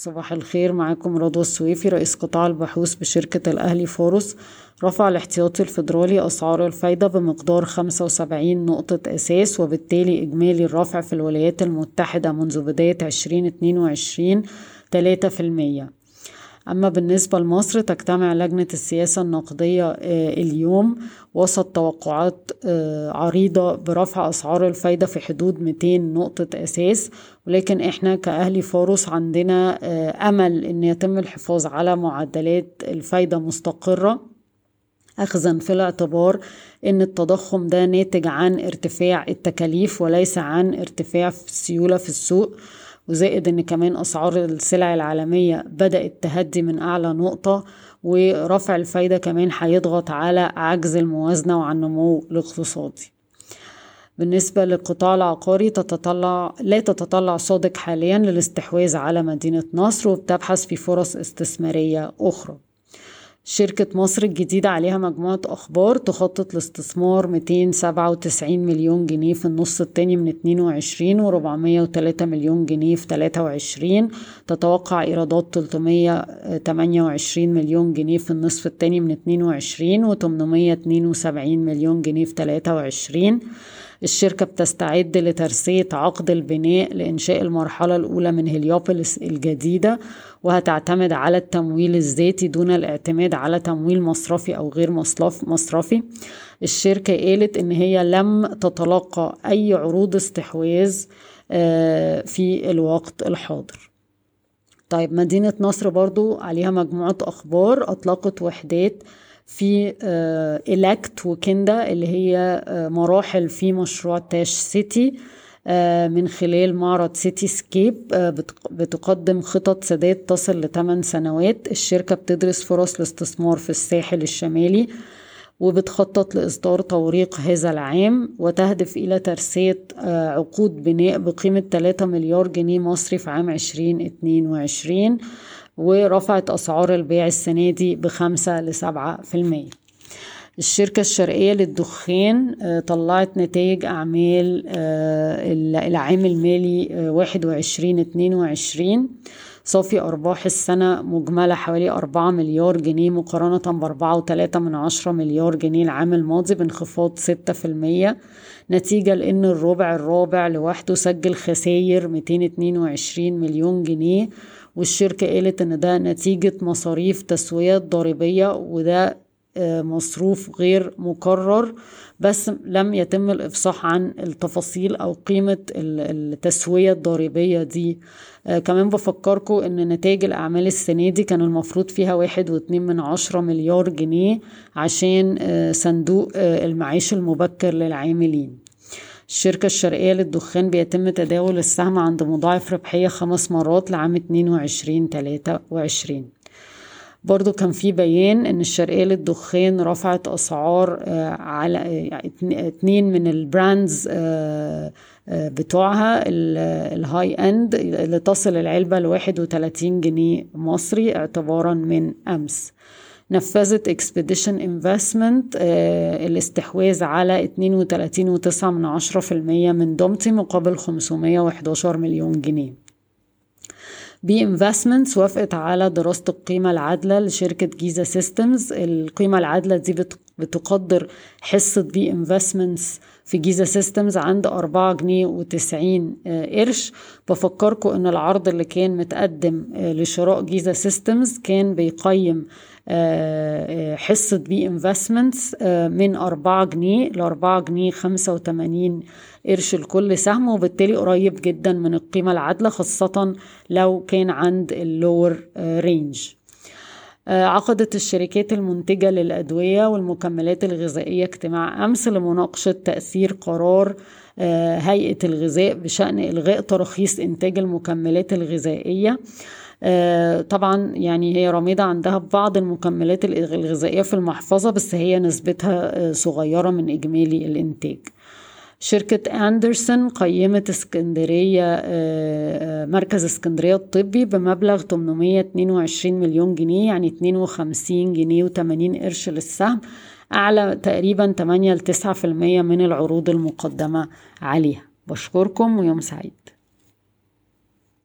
صباح الخير معاكم رضوى السويفي رئيس قطاع البحوث بشركة الأهلي فاروس. رفع الاحتياطي الفيدرالي أسعار الفايدة بمقدار 75 نقطة أساس وبالتالي إجمالي الرفع في الولايات المتحدة منذ بداية 2022 3% أما بالنسبة لمصر تجتمع لجنة السياسة النقدية اليوم وسط توقعات عريضة برفع أسعار الفايدة في حدود 200 نقطة أساس. ولكن إحنا كأهلي فارس عندنا أمل أن يتم الحفاظ على معدلات الفايدة مستقرة. أخذا في الاعتبار أن التضخم ده ناتج عن ارتفاع التكاليف وليس عن ارتفاع في السيولة في السوق. وزائد إن كمان أسعار السلع العالمية بدأت تهدي من أعلى نقطة ورفع الفايدة كمان هيضغط على عجز الموازنة وعن النمو الاقتصادي. بالنسبة للقطاع العقاري تتطلع لا تتطلع صادق حاليا للاستحواذ على مدينة نصر وبتبحث في فرص استثمارية أخرى. شركة مصر الجديدة عليها مجموعة أخبار تخطط لاستثمار 297 مليون جنيه في النص التاني من 22 و 403 مليون جنيه في 23 تتوقع إيرادات 328 مليون جنيه في النصف التاني من 22 و 872 مليون جنيه في 23 الشركة بتستعد لترسية عقد البناء لإنشاء المرحلة الأولى من هليوبوليس الجديدة وهتعتمد على التمويل الذاتي دون الاعتماد على تمويل مصرفي أو غير مصرفي. الشركة قالت إن هي لم تتلقى أي عروض استحواذ في الوقت الحاضر. طيب مدينة نصر برضو عليها مجموعة أخبار أطلقت وحدات في إلكت وكندا اللي هي مراحل في مشروع تاش سيتي من خلال معرض سيتي سكيب بتقدم خطط سداد تصل لثمان سنوات. الشركة بتدرس فرص الاستثمار في الساحل الشمالي وبتخطط لإصدار توريق هذا العام وتهدف إلى ترسية عقود بناء بقيمة 3 مليار جنيه مصري في عام 2022 ورفعت أسعار البيع السنة دي بخمسة لسبعة في المية. الشركة الشرقية للدخان طلعت نتائج أعمال العام المالي واحد وعشرين اتنين وعشرين. صافي أرباح السنة مجملة حوالي أربعة مليار جنيه مقارنة بأربعة وتلاتة من عشرة مليار جنيه العام الماضي بانخفاض ستة في المية. نتيجة لأن الربع الرابع لوحده سجل خساير 222 مليون جنيه والشركة قالت إن ده نتيجة مصاريف تسويات ضريبية وده مصروف غير مكرر بس لم يتم الإفصاح عن التفاصيل أو قيمة التسوية الضريبية دي. كمان بفكركم إن نتائج الأعمال السنة دي كان المفروض فيها واحد واتنين من عشرة مليار جنيه عشان صندوق المعيش المبكر للعاملين. الشركة الشرقية للدخان بيتم تداول السهم عند مضاعف ربحية خمس مرات لعام 22 23 برضو كان في بيان إن الشرقية للدخان رفعت أسعار على اتنين من ال brands بتوعها ال high end اللي تصل العلبة لواحد وتلاتين جنيه مصري اعتبارا من أمس. نفذت Expedition Investment الاستحواذ على 32.9 من عشرة في المية من دومتي مقابل 511 مليون جنيه. B Investments وافقت على دراسة القيمة العادلة لشركة جيزا سيستمز القيمة العادلة دي بتقدر حصة B Investments في جيزا سيستمز عند أربعة جنيه وتسعين قرش. بفكركم إن العرض اللي كان متقدم لشراء جيزا سيستمز كان بيقيم حصة B Investments من أربعة جنيه لأربعة جنيه خمسة وتمانين قرش لكل سهم وبالتالي قريب جدا من القيمة العادلة خاصة لو كان عند ال lower range عقدت الشركات المنتجة للأدوية والمكملات الغذائية اجتماع أمس لمناقشة تأثير قرار هيئة الغذاء بشأن إلغاء تراخيص إنتاج المكملات الغذائية. طبعا يعني هي راميدا عندها بعض المكملات الغذائية في المحفظة بس هي نسبتها صغيرة من إجمالي الإنتاج. شركة أندرسون قيمت اسكندرية مركز اسكندرية الطبي بمبلغ 822 مليون جنيه يعني 52 جنيه و80 قرش للسهم أعلى تقريبا 8 ل 9% من العروض المقدمة عليها. بشكركم ويوم سعيد.